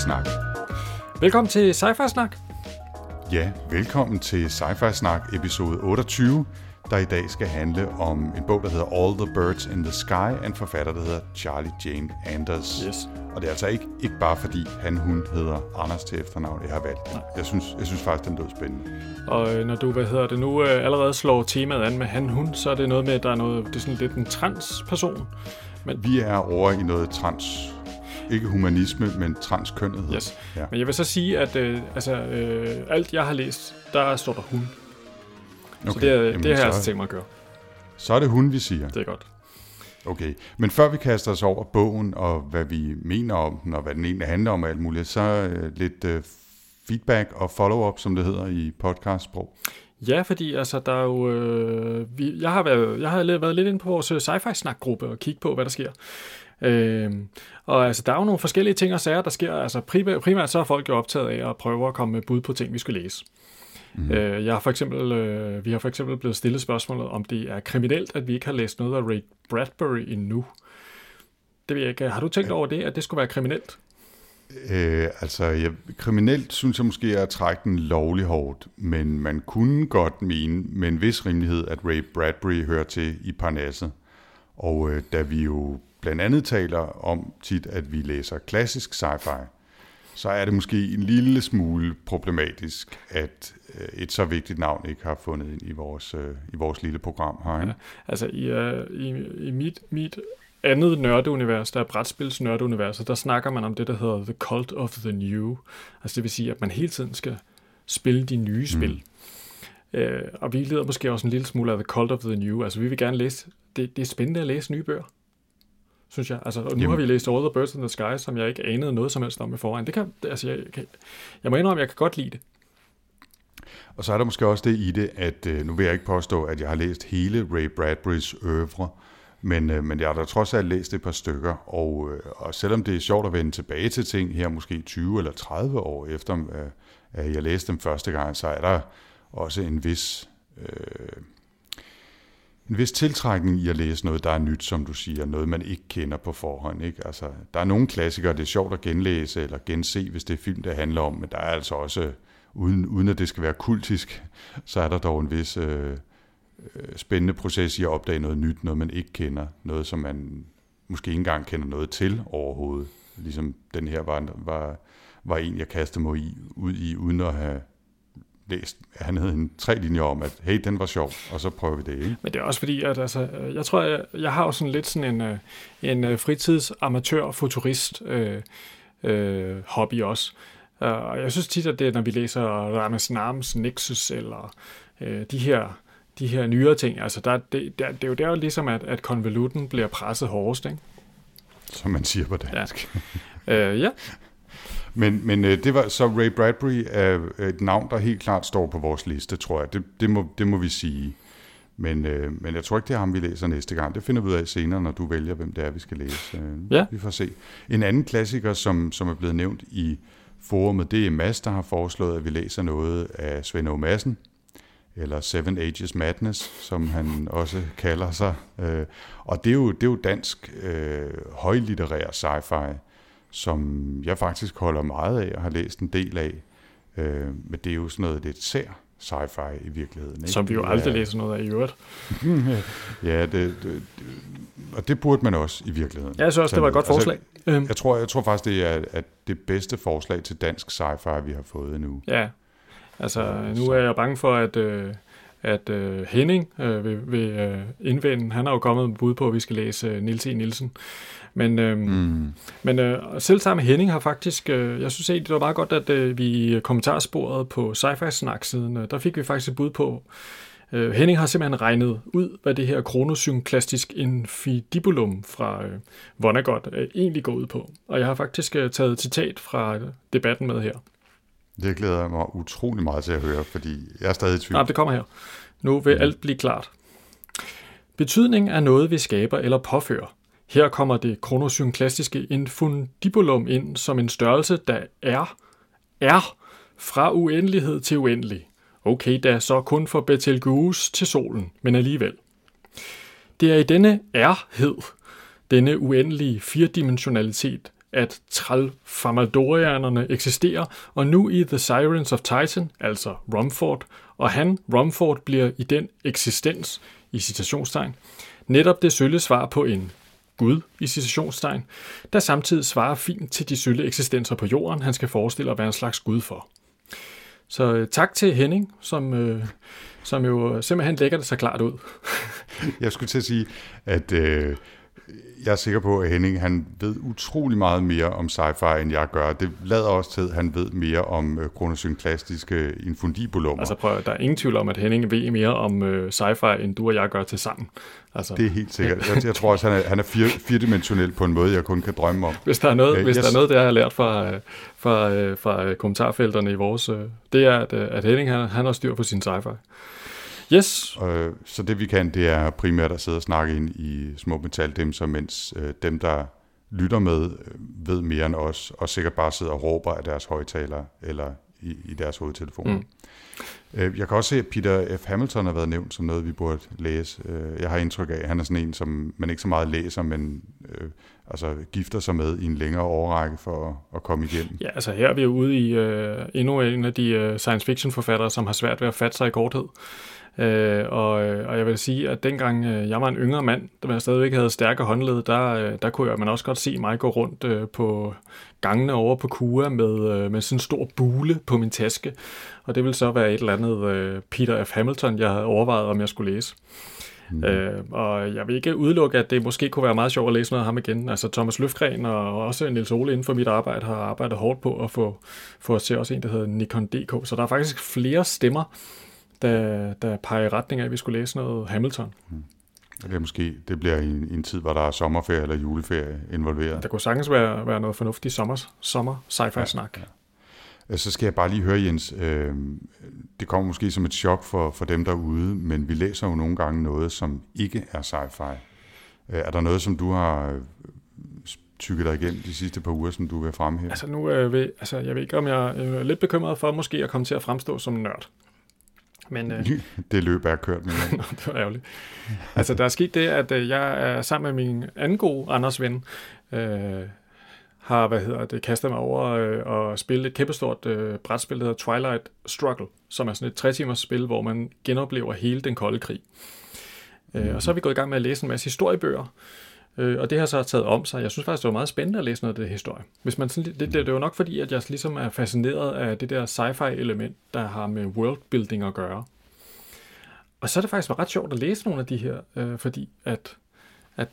Snak. Velkommen til Sci-Fi Snak. Ja, velkommen til Sci-Fi Snak episode 28, der i dag skal handle om en bog, der hedder All the Birds in the Sky, af en forfatter, der hedder Charlie Jane Anders. Yes. Og det er altså ikke, ikke bare fordi han, hun hedder Anders til efternavn, jeg har valgt. Jeg synes, jeg synes faktisk, den lød spændende. Og øh, når du, hvad hedder det nu, øh, allerede slår temaet an med han, hun, så er det noget med, at der er noget, det er sådan lidt en transperson. Vi er over i noget trans, ikke humanisme, men transkønnethed. Yes. Ja. Men jeg vil så sige, at øh, altså, øh, alt jeg har læst, der står der hun. Okay. Så det, er, jamen, det har jeg så, altså tænkt mig at gøre. så er det hun, vi siger. Det er godt. Okay, men før vi kaster os over bogen, og hvad vi mener om den, og hvad den egentlig handler om og alt muligt, så øh, lidt øh, feedback og follow-up, som det hedder i podcastsprog. Ja, fordi altså, der er jo, øh, vi, jeg, har været, jeg har været lidt inde på vores øh, sci-fi snak-gruppe og kigge på, hvad der sker. Øh, og altså, der er jo nogle forskellige ting og sager, der sker. Altså, primært, primært så er folk jo optaget af at prøve at komme med bud på ting, vi skal læse. Mm. Øh, jeg har for eksempel, øh, vi har for eksempel blevet stillet spørgsmålet, om det er kriminelt, at vi ikke har læst noget af Ray Bradbury endnu. Det ved jeg ikke. Har du tænkt over det, at det skulle være kriminelt? Øh, altså, jeg, kriminelt synes jeg måske er at trække den lovlig hårdt, men man kunne godt mene med en vis rimelighed, at Ray Bradbury hører til i Parnasset. Og øh, da vi jo blandt andet taler om tit, at vi læser klassisk sci-fi, så er det måske en lille smule problematisk, at øh, et så vigtigt navn ikke har fundet ind i vores, øh, i vores lille program her. Ikke? Altså i, uh, i, i mit, mit andet nørdeunivers, der er brætspils nørdeuniverset, der snakker man om det, der hedder The Cult of the New. Altså det vil sige, at man hele tiden skal spille de nye spil. Mm. Uh, og vi lider måske også en lille smule af The Cult of the New. Altså vi vil gerne læse, det, det er spændende at læse nye bøger. Synes jeg. Altså, og nu Jamen. Har vi læst All the Birds in the Sky, som jeg ikke anede noget som helst om i forvejen. Det kan, altså, jeg, kan, jeg må indrømme, at jeg kan godt lide det. Og så er der måske også det i det, at øh, nu vil jeg ikke påstå, at jeg har læst hele Ray Bradburys øvre, men, øh, men jeg har da trods alt læst et par stykker, og, øh, og selvom det er sjovt at vende tilbage til ting her måske 20 eller 30 år efter, at jeg læste dem første gang, så er der også en vis, øh, en vis tiltrækning i at læse noget, der er nyt, som du siger, noget man ikke kender på forhånd. Ikke? Altså, der er nogle klassikere, det er sjovt at genlæse eller gense, hvis det er film, det handler om, men der er altså også, uden, uden at det skal være kultisk, så er der dog en vis øh, øh spændende proces i at opdage noget nyt, noget man ikke kender, noget som man måske ikke engang kender noget til overhovedet. Ligesom den her var, var, var en, jeg kastede mig i, ud i, uden at have læst. Han havde en tre linjer om, at hey, den var sjov, og så prøver vi det, ikke? Men det er også fordi, at altså, øh, jeg tror, jeg, jeg har jo sådan lidt sådan en, øh, en øh, fritidsamatør-futurist øh, øh, hobby også. Og jeg synes tit, at det når vi læser Rames Nams Nexus, eller øh, de her de her nyere ting, altså der, det, der, det er jo der ligesom, at, at konvolutten bliver presset hårdest, ikke? Som man siger på dansk. Ja. Øh, ja, Men, men øh, det var så Ray Bradbury er et navn, der helt klart står på vores liste, tror jeg. Det, det, må, det må vi sige. Men, øh, men jeg tror ikke, det er ham, vi læser næste gang. Det finder vi ud af senere, når du vælger, hvem det er, vi skal læse. Øh, Ja. Vi får se. En anden klassiker, som, som er blevet nævnt i forumet, det er Mads, der har foreslået, at vi læser noget af Svend O. Madsen, eller Seven Ages Madness, som han også kalder sig. Øh, og det er jo, det er jo dansk øh, højlitterær sci-fi, som jeg faktisk holder meget af og har læst en del af. Øh, men det er jo sådan noget lidt sær sci-fi i virkeligheden. Ikke? som vi jo aldrig er- læser noget af i øvrigt. Ja, det, det, det, og det burde man også i virkeligheden. Ja, jeg synes også, det var et godt Altså, forslag. Øhm, Jeg tror, jeg tror faktisk, det er at det bedste forslag til dansk sci-fi, vi har fået nu. Ja, altså nu er jeg bange for, at, øh, at øh, Henning øh, vil, vil øh, indvende, han har jo kommet med bud på, at vi skal læse øh, Nils E. Nielsen. Men, øh, Mm. men øh, selv sammen med Henning har faktisk, øh, jeg synes egentlig, det var meget godt, at øh, vi i kommentarsporet på Sci-Fi Snak-siden, øh, der fik vi faktisk et bud på, Øh, Henning har simpelthen regnet ud, hvad det her kronosynklastisk infidibulum fra øh, Vonnegut øh, egentlig går ud på. Og jeg har faktisk øh, taget et citat fra øh, debatten med her. Det glæder jeg mig utrolig meget til at høre, fordi jeg er stadig i tvivl. Nej, det kommer her. Nu vil alt blive klart. Betydning er noget, vi skaber eller påfører. Her kommer det kronosynklastiske infundibulum ind som en størrelse, der er, er fra uendelighed til uendelig. Okay, da så kun for Betelgeuse til solen, men alligevel. Det er i denne erhed, denne uendelige firedimensionalitet, at Tralfamadorianerne eksisterer, og nu i The Sirens of Titan, altså Rumford, og han, Rumford, bliver i den eksistens, i citationstegn, netop det sølle svar på en Gud i citationstegn, der samtidig svarer fint til de sølle eksistenser på jorden, han skal forestille at være en slags Gud for. Så øh, tak til Henning, som, øh, som jo simpelthen lægger det så klart ud. Jeg skulle til at sige, at øh, jeg er sikker på, at Henning han ved utrolig meget mere om sci-fi, end jeg gør. Det lader også til, at han ved mere om øh, kronosynklastiske infundibulummer. Altså prøv, der er ingen tvivl om, at Henning ved mere om øh, sci-fi, end du og jeg gør til sammen. Altså, Det er helt sikkert. Jeg, jeg tror også, han er, han er fire, firedimensionel på en måde, jeg kun kan drømme om. hvis der er noget, Øh, hvis jeg der er noget, det jeg har lært fra, fra, øh, fra kommentarfelterne i vores, øh, det er, at, øh, at Henning han, han har styr på sin sci-fi. Yes, Øh, så det vi kan, det er primært at sidde og snakke ind i små metaldimser, mens øh, dem, der lytter med, ved mere end os, og sikkert bare sidder og råber af deres højtalere eller i, i deres hovedtelefoner. Mm. Øh, jeg kan også se, at Peter F. Hamilton har været nævnt som noget, vi burde læse. Øh, jeg har indtryk af, at han er sådan en, som man ikke så meget læser, men øh, altså gifter sig med i en længere årrække for at, at komme igennem. Ja, altså her er vi jo ude i øh, endnu en af de øh, science fiction forfattere, som har svært ved at fatte sig i korthed. Øh, og, øh, og jeg vil sige, at dengang øh, jeg var en yngre mand, da jeg stadigvæk havde stærke håndled, der, øh, der kunne jeg, man også godt se mig gå rundt øh, på gangene over på Kua med, øh, med sådan en stor bule på min taske. Og det ville så være et eller andet øh, Peter F. Hamilton, jeg havde overvejet, om jeg skulle læse. Mm. Øh, og jeg vil ikke udelukke, at det måske kunne være meget sjovt at læse noget af ham igen. Altså Thomas Løfgren og også Niels Ole inden for mit arbejde har arbejdet hårdt på at få, få os til også en, der hedder Nikon DK. Så der er faktisk flere stemmer, der, der peger i retning af, at vi skulle læse noget Hamilton. Det, er måske, det bliver i en, en tid, hvor der er sommerferie eller juleferie involveret. Der kunne sagtens være, være noget fornuftigt sommer, sommer sci-fi snak. Ja, Øh, Så skal jeg bare lige høre, Jens, øh, det kommer måske som et chok for, for dem derude, men vi læser jo nogle gange noget, som ikke er sci-fi. Øh, er der noget, som du har øh, tykket dig igennem de sidste par uger, som du vil fremhæve? Altså nu øh, ved, altså, jeg ved ikke, om jeg er lidt bekymret for måske at komme til at fremstå som nørd. Men øh, det løb er kørt med. Nå, det var ærgerligt. Altså, der er sket det, at øh, jeg er sammen med min anden gode Anders ven, øh, har, hvad hedder det, kastet mig over øh, og spille et kæmpestort øh, brætspil, der hedder Twilight Struggle, som er sådan et tre timers spil, hvor man genoplever hele den kolde krig. Øh, og så er vi gået i gang med at læse en masse historiebøger, øh, og det har så taget om sig. Jeg synes faktisk, det var meget spændende at læse noget af det historie. Hvis man sådan, det, det, det er jo nok fordi, at jeg ligesom er fascineret af det der sci-fi element, der har med worldbuilding at gøre. Og så er det faktisk ret sjovt at læse nogle af de her, øh, fordi at, at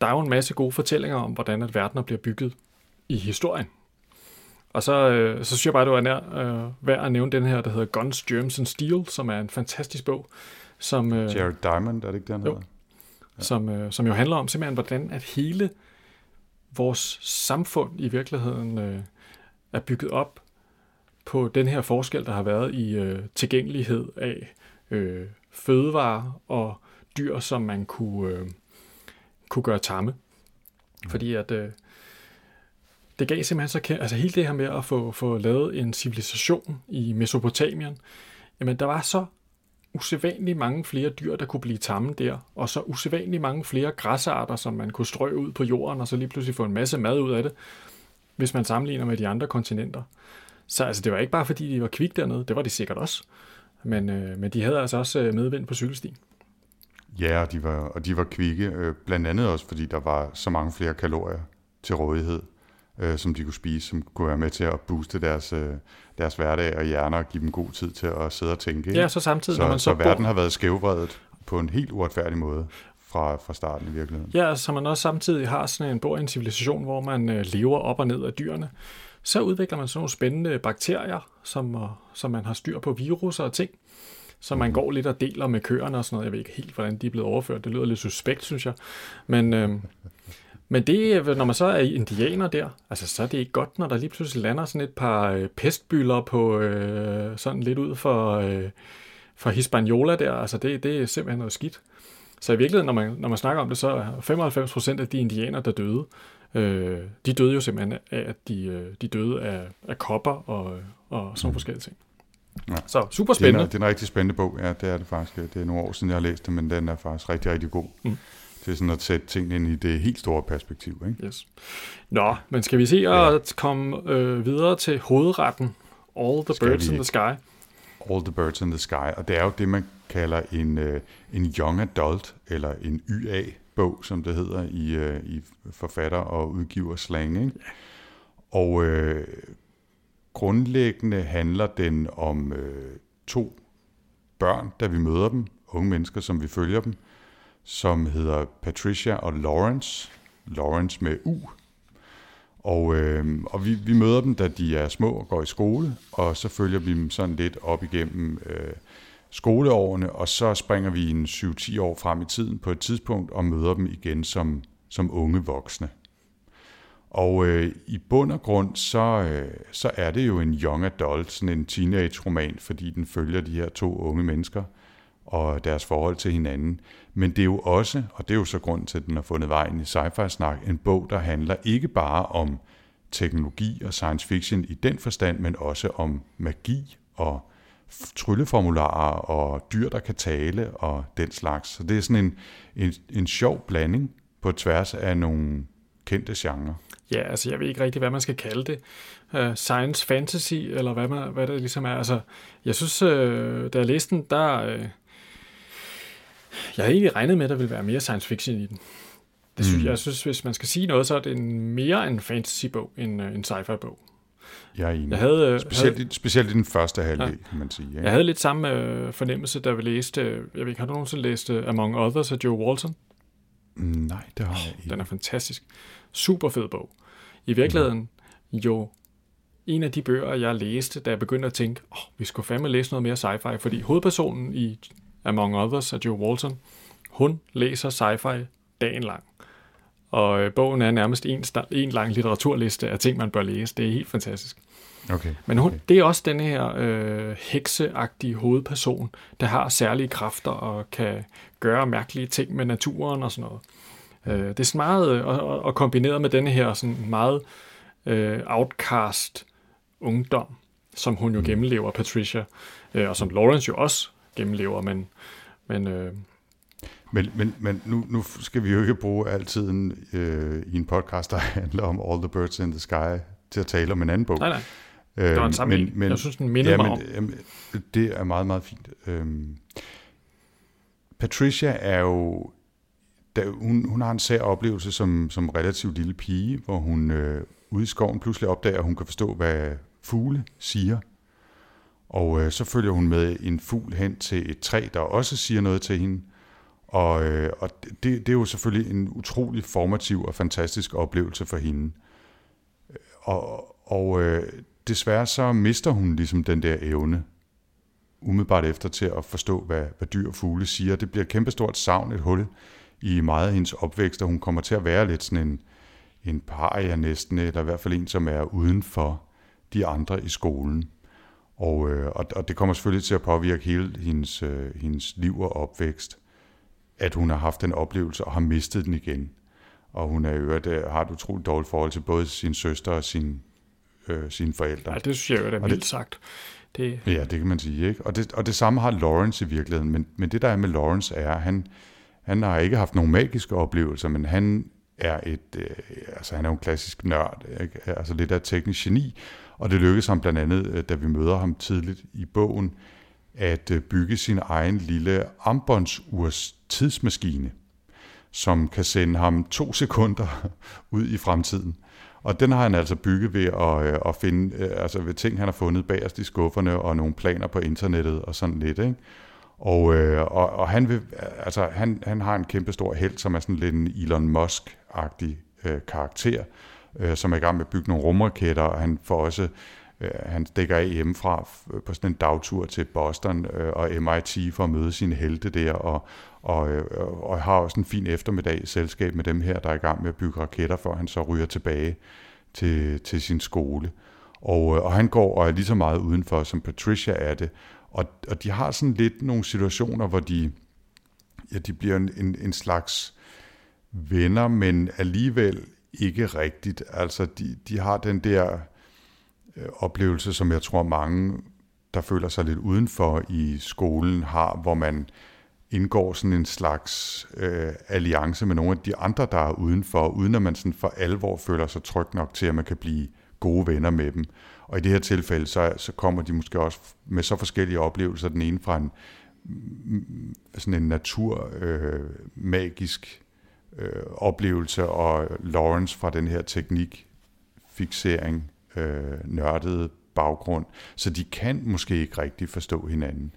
der er jo en masse gode fortællinger om, hvordan at verdener bliver bygget i historien. Og så, øh, så synes jeg bare, det var nær øh, værd at nævne den her, der hedder Guns, Germs and Steel, som er en fantastisk bog, som, øh, Jared Diamond, er det ikke det, han Jo. hedder? som, øh, som jo handler om simpelthen, hvordan at hele vores samfund i virkeligheden øh, er bygget op på den her forskel, der har været i øh, tilgængelighed af øh, fødevarer og dyr, som man kunne, øh, kunne gøre tamme. Fordi at øh, det gav simpelthen så kæ- altså hele det her med at få, få lavet en civilisation i Mesopotamien, jamen der var så usædvanligt mange flere dyr, der kunne blive tamme der, og så usædvanligt mange flere græsarter, som man kunne strø ud på jorden, og så lige pludselig få en masse mad ud af det, hvis man sammenligner med de andre kontinenter. Så altså, det var ikke bare fordi, de var kvik dernede, det var de sikkert også. Men, øh, men de havde altså også øh, medvind på cykelstien. Ja, og de var, og de var kvikke, øh, blandt andet også, fordi der var så mange flere kalorier til rådighed, øh, som de kunne spise, som kunne være med til at booste deres, øh, deres hverdag og hjerner og give dem god tid til at sidde og tænke. ikke? Ja, så samtidig, så, når man så, så bor, verden har været skævvredet på en helt uretfærdig måde fra, fra starten i virkeligheden. Ja, så man også samtidig har sådan en bor i en civilisation, hvor man øh, lever op og ned af dyrene, så udvikler man sådan nogle spændende bakterier, som, øh, som man har styr på virus og ting, så man går lidt og deler med køerne og sådan noget. Jeg ved ikke helt, hvordan de er blevet overført. Det lyder lidt suspekt, synes jeg. Men, øh, men det, når man så er indianer der, altså så er det ikke godt, når der lige pludselig lander sådan et par øh, pestbyller på øh, sådan lidt ud for, øh, for Hispaniola der. Altså det, det er simpelthen noget skidt. Så i virkeligheden, når man, når man snakker om det, så er 95 procent af de indianer, der døde, øh, de døde jo simpelthen af, at de, øh, de døde af, af kopper og, og sådan mm. forskellige ting. Ja. Så super spændende. Det er, en, det er en rigtig spændende bog, ja, det er det faktisk. Det er nogle år siden, jeg har læst det, men den er faktisk rigtig, rigtig god. Mm. Det er sådan at sætte tingene ind i det helt store perspektiv. Ikke? Yes. Nå, men skal vi se at ja. komme øh, videre til hovedretten? All the skal Birds in the Sky. All the Birds in the Sky, og det er jo det, man kalder en, øh, en young adult, eller en YA-bog, som det hedder i, øh, i forfatter- og udgiver slang. Ikke? Ja. Og øh, grundlæggende handler den om øh, to børn, da vi møder dem, unge mennesker, som vi følger dem, som hedder Patricia og Lawrence. Lawrence med U. Og, øh, og vi, vi møder dem, da de er små og går i skole, og så følger vi dem sådan lidt op igennem øh, skoleårene, og så springer vi en 7-10 år frem i tiden på et tidspunkt og møder dem igen som, som unge voksne. Og øh, i bund og grund, så, øh, så er det jo en young adult, sådan en teenage-roman, fordi den følger de her to unge mennesker og deres forhold til hinanden. Men det er jo også, og det er jo så grund til, at den har fundet vejen i sci-fi-snak, en bog, der handler ikke bare om teknologi og science fiction i den forstand, men også om magi og trylleformularer og dyr, der kan tale og den slags. Så det er sådan en, en, en sjov blanding på tværs af nogle kendte genrer. Ja, altså jeg ved ikke rigtig, hvad man skal kalde det. Uh, science fantasy, eller hvad, man, hvad det ligesom er. Altså, jeg synes, uh, da jeg læste den, der... Uh, jeg havde egentlig regnet med, at der ville være mere science fiction i den. Det synes, mm. Jeg synes, hvis man skal sige noget, så er det en, mere en fantasy-bog end uh, en sci-fi-bog. Jeg er enig. Jeg havde, specielt, havde, specielt i den første halvdel, ja. kan man sige. Ja. Jeg havde lidt samme uh, fornemmelse, da vi læste, jeg ved ikke, har du nogensinde læst uh, Among Others af Joe Walton? Mm, nej, det har jeg ikke. Den er fantastisk. Super fed bog. I virkeligheden mm. jo en af de bøger, jeg læste, da jeg begyndte at tænke, oh, vi skulle fandme læse noget mere sci-fi, fordi hovedpersonen i Among Others af Joe Walton, hun læser sci-fi dagen lang. Og øh, bogen er nærmest en, en lang litteraturliste af ting, man bør læse. Det er helt fantastisk. Okay. Men hun, okay. det er også den her øh, hekseagtige hovedperson, der har særlige kræfter og kan gøre mærkelige ting med naturen og sådan noget. Øh, det er sådan meget, øh, og, og kombineret med denne her sådan meget øh, outcast ungdom, som hun jo mm. gennemlever, Patricia, øh, og som Lawrence jo også gennemlever, men, men øh, men, men, men nu, nu skal vi jo ikke bruge altid en, øh, i en podcast, der handler om All the Birds in the Sky, til at tale om en anden bog. Nej, nej. Det var en men, men, Jeg synes, den mindede ja, mig men, om. Jamen, det er meget, meget fint. Øhm, Patricia er jo... Da, hun, hun har en sær oplevelse som, som relativt lille pige, hvor hun øh, ude i skoven pludselig opdager, at hun kan forstå, hvad fugle siger. Og øh, så følger hun med en fugl hen til et træ, der også siger noget til hende. Og, øh, og det, det er jo selvfølgelig en utrolig formativ og fantastisk oplevelse for hende. Øh, og, og øh, desværre så mister hun ligesom den der evne umiddelbart efter til at forstå, hvad, hvad dyr og fugle siger. Det bliver et kæmpestort savn, et hul i meget af hendes opvækst, og hun kommer til at være lidt sådan en, en paria næsten, eller i hvert fald en, som er uden for de andre i skolen. Og, øh, og, og det kommer selvfølgelig til at påvirke hele hendes, øh, hendes liv og opvækst, at hun har haft den oplevelse og har mistet den igen. Og hun er øvrigt, øh, har et utroligt dårligt forhold til både sin søster og sin, øh, sine forældre. Ja, det synes jeg jo er vildt sagt. Det... Ja, det kan man sige. Ikke? Og, det, og det samme har Lawrence i virkeligheden. Men, men det der er med Lawrence er, at han, han har ikke haft nogen magiske oplevelser, men han er et, øh, altså han er jo en klassisk nørd, ikke? altså lidt af teknisk geni, og det lykkedes ham blandt andet, øh, da vi møder ham tidligt i bogen, at øh, bygge sin egen lille armbåndsurs tidsmaskine, som kan sende ham to sekunder ud i fremtiden. Og den har han altså bygget ved at, øh, at finde, altså ved ting, han har fundet bagerst i skufferne, og nogle planer på internettet og sådan lidt, ikke? Og, og, og han, vil, altså, han, han har en kæmpe stor held, som er sådan lidt en Elon Musk-agtig øh, karakter, øh, som er i gang med at bygge nogle rumraketter, og han får også øh, han stikker af hjemmefra på sådan en dagtur til Boston øh, og MIT for at møde sine helte der, og, og, øh, og har også en fin eftermiddag i selskab med dem her, der er i gang med at bygge raketter, før han så ryger tilbage til, til sin skole. Og, øh, og han går og er lige så meget udenfor, som Patricia er det. Og, og de har sådan lidt nogle situationer, hvor de, ja, de bliver en, en, en slags venner, men alligevel ikke rigtigt. Altså, de, de har den der øh, oplevelse, som jeg tror mange, der føler sig lidt udenfor i skolen, har, hvor man indgår sådan en slags øh, alliance med nogle af de andre, der er udenfor, uden at man sådan for alvor føler sig tryg nok til, at man kan blive gode venner med dem. Og i det her tilfælde, så, så kommer de måske også med så forskellige oplevelser. Den ene fra en sådan en natur øh, magisk øh, oplevelse, og Lawrence fra den her teknik fixering, øh, nørdede baggrund. Så de kan måske ikke rigtig forstå hinanden.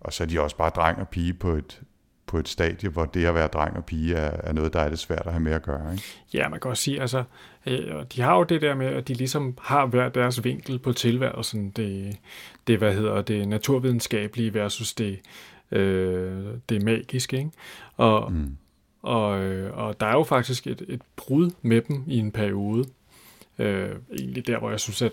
Og så er de også bare dreng og pige på et, på et stadie, hvor det at være dreng og pige er, er noget, der er det svært at have med at gøre. Ikke? Ja, man kan også sige, altså, øh, de har jo det der med, at de ligesom har hver deres vinkel på tilværelsen. Det, det hvad hedder det, naturvidenskabelige versus det, øh, det magiske. Ikke? Og, mm. Og, øh, og der er jo faktisk et, et brud med dem i en periode. Øh, egentlig der, hvor jeg synes, at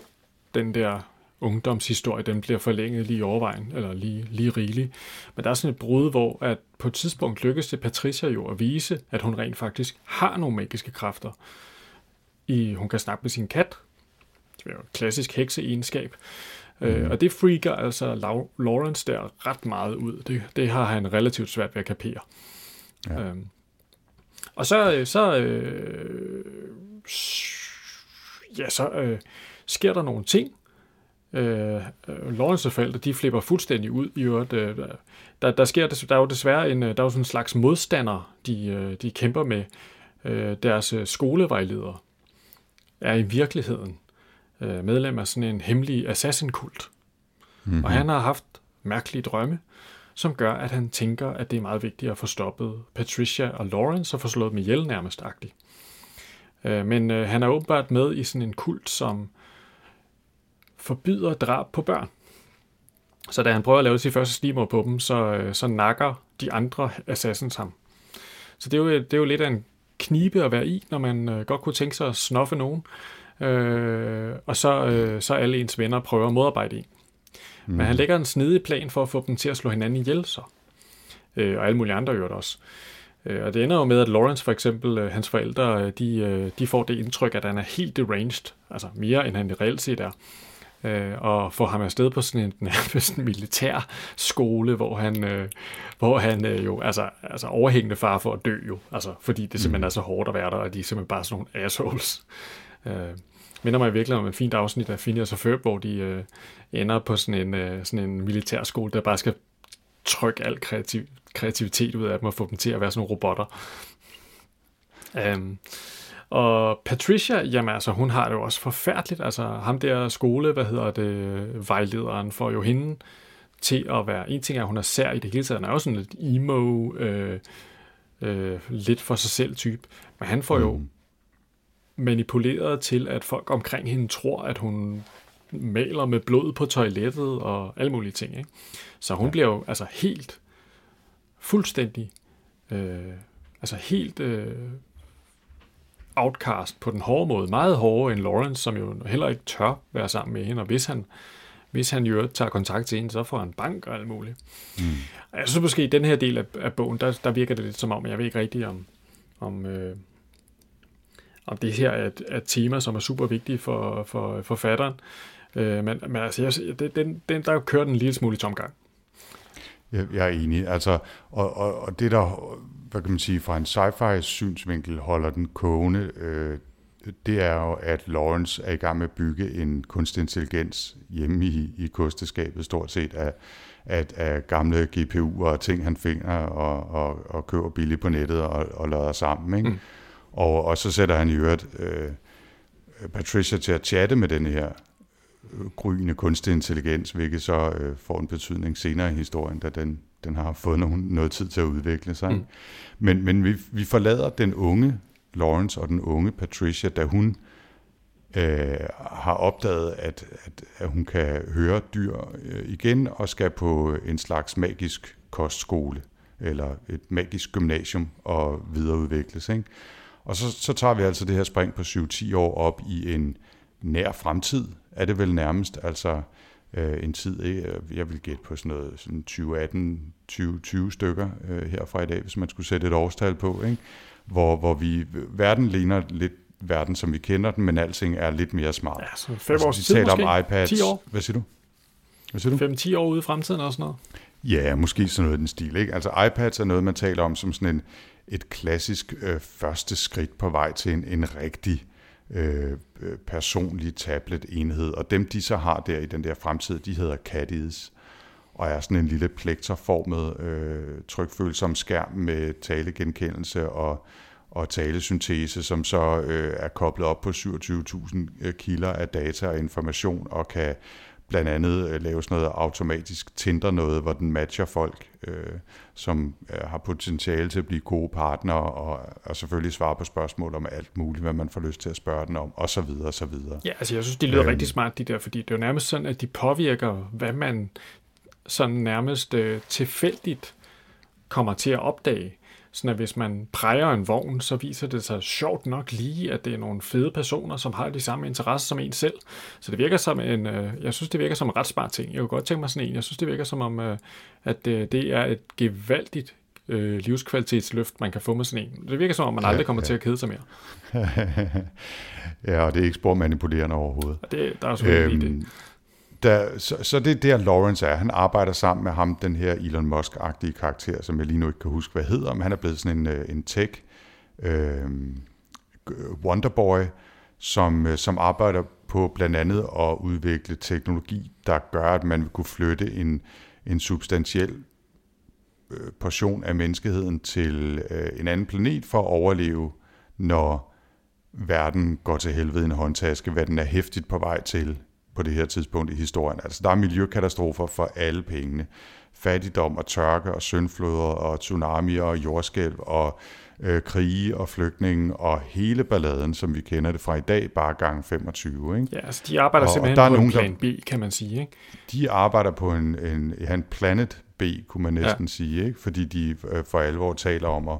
den der ungdomshistorie, den bliver forlænget lige i overvejen, eller lige, lige rigeligt. Men der er sådan et brud, hvor at på et tidspunkt lykkes det Patricia jo at vise, at hun rent faktisk har nogle magiske kræfter. I, hun kan snakke med sin kat. Det er jo et klassisk hekseegenskab. Mm. Øh, og det freaker altså Lawrence der ret meget ud. Det, det har han relativt svært ved at kapere. Ja. Øhm, og så, så, øh, ja, så øh, sker der nogle ting, Øh, øh, Lawrence forældre, de flipper fuldstændig ud i øvrigt. Øh, der, der, sker, der er jo desværre en, øh, der er jo sådan en slags modstander, de, øh, de kæmper med. Øh, deres øh, skolevejledere er i virkeligheden øh, medlem af sådan en hemmelig assassin-kult. Mm-hmm. Og han har haft mærkelige drømme, som gør, at han tænker, at det er meget vigtigt at få stoppet Patricia og Lawrence og få slået dem ihjel nærmest agtigt. Øh, men øh, han er åbenbart med i sådan en kult, som forbyder drab på børn. Så da han prøver at lave sit første snimor på dem, så, øh, så nakker de andre assassins ham. Så det er, jo, det er jo lidt af en knibe at være i, når man øh, godt kunne tænke sig at snoffe nogen, øh, og så, øh, så alle ens venner prøver at modarbejde en. Mm. Men han lægger en snedig plan for at få dem til at slå hinanden ihjel så. Øh, og alle mulige andre gør det også. Øh, og det ender jo med, at Lawrence for eksempel, øh, hans forældre, de, de får det indtryk, at han er helt deranged, altså mere end han reelt set er øh, og få ham afsted på sådan en nærmest militær skole, hvor han, øh, hvor han øh, jo, altså, altså overhængende far for at dø jo, altså fordi det simpelthen mm. er så hårdt at være der, og de er simpelthen bare sådan nogle assholes. Øh, minder mig virkelig om et fint afsnit af Phineas og Ferb, hvor de øh, ender på sådan en, øh, sådan en militærskole, der bare skal trykke al kreativ, kreativitet ud af dem og få dem til at være sådan nogle robotter. Um, og Patricia, jamen altså, hun har det jo også forfærdeligt. Altså, ham der skole, hvad hedder det, vejlederen, får jo hende til at være, en ting er, at hun er sær i det hele taget, han er jo sådan lidt emo, øh, øh, lidt for sig selv type, men han får mm manipuleret til, at folk omkring hende tror, at hun maler med blod på toilettet og alle mulige ting. Ikke? Så hun ja. bliver jo altså helt, fuldstændig, øh, altså helt øh, outcast på den hårde måde, meget hårdere end Lawrence, som jo heller ikke tør være sammen med hende, og hvis han, hvis han jo tager kontakt til hende, så får han bank og alt muligt. Mm. Jeg synes måske, i den her del af, af bogen, der, der virker det lidt som om, jeg ved ikke rigtigt om, om, øh, om det her er et, er et tema, som er super vigtigt for, for forfatteren. Øh, men, men altså, jeg, den, den, der kører den en lille smule i tomgang. Jeg, jeg er enig. Altså, og, og, og det, der hvad kan man sige, fra en sci-fi synsvinkel holder den kogende, øh, det er jo, at Lawrence er i gang med at bygge en kunstig intelligens hjemme i, i kosteskabet, stort set af, af, af gamle GPU'er og ting, han finder og, og, og køber billigt på nettet og, og lader sammen. Ikke? Mm. Og, og så sætter han i øvrigt øh, Patricia til at chatte med den her øh, gryende kunstig intelligens, hvilket så øh, får en betydning senere i historien, da den den har fået nogen, noget tid til at udvikle sig. Mm. Men, men vi, vi forlader den unge Lawrence og den unge Patricia, da hun øh, har opdaget, at, at, at hun kan høre dyr øh, igen og skal på en slags magisk kostskole eller et magisk gymnasium og videreudvikles. Ikke? Og så, så tager vi altså det her spring på 7-10 år op i en nær fremtid, er det vel nærmest, altså øh, en tid, ikke? jeg vil gætte på sådan noget sådan 2018, 2020 stykker øh, herfra i dag, hvis man skulle sætte et årstal på, ikke? Hvor, hvor vi, verden ligner lidt verden, som vi kender den, men alting er lidt mere smart. Ja, så fem altså, vi tid taler måske? om iPads. 10 år? Hvad siger du? Hvad siger du? 5-10 år ude i fremtiden og sådan noget. Ja, måske sådan noget i den stil. Ikke? Altså iPads er noget, man taler om som sådan en, et klassisk øh, første skridt på vej til en, en rigtig øh, øh, personlig tablet-enhed. Og dem, de så har der i den der fremtid, de hedder Caddies og er sådan en lille plektorformet øh, trykfølsom skærm med talegenkendelse og, og talesyntese, som så øh, er koblet op på 27.000 øh, kilder af data og information og kan blandt andet øh, lave sådan noget automatisk Tinder noget, hvor den matcher folk, øh, som øh, har potentiale til at blive gode partnere, og, og selvfølgelig svare på spørgsmål om alt muligt, hvad man får lyst til at spørge den om, og så videre, og så videre. Ja, altså jeg synes, de lyder øhm. rigtig smart, de der, fordi det er jo nærmest sådan, at de påvirker, hvad man sådan nærmest øh, tilfældigt kommer til at opdage. Sådan at hvis man præger en vogn, så viser det sig sjovt nok lige, at det er nogle fede personer, som har de samme interesser som en selv. Så det virker som en, øh, jeg synes, det virker som en ret smart ting. Jeg kunne godt tænke mig sådan en. Jeg synes, det virker som om, øh, at øh, det er et gevaldigt øh, livskvalitetsløft, man kan få med sådan en. Det virker som om, man Ja, aldrig kommer ja. til at kede sig mere. ja, og det er ikke spor manipulerende overhovedet. Og det, der er selvfølgelig øhm, det der, så, så det er der, Lawrence er. Han arbejder sammen med ham, den her Elon Musk-agtige karakter, som jeg lige nu ikke kan huske, hvad hedder, men han er blevet sådan en, øh, en tech øh, wonderboy, som, øh, som arbejder på blandt andet at udvikle teknologi, der gør, at man vil kunne flytte en, en substantiel øh, portion af menneskeheden til øh, en anden planet for at overleve, når verden går til helvede i en håndtaske, hvad den er hæftigt på vej til på det her tidspunkt i historien. Altså, der er miljøkatastrofer for alle pengene. Fattigdom og tørke og syndfloder og tsunamier og jordskælv og øh, krige og flygtninge og hele balladen, som vi kender det fra i dag, bare gang 25. Ikke? Ja, altså de arbejder Og- og simpelthen der er på nogen, en der- plan B, kan man sige. Ikke? De arbejder på en, en, ja, en planet B, kunne man næsten ja. sige, ikke? fordi de øh, for alvor taler om at,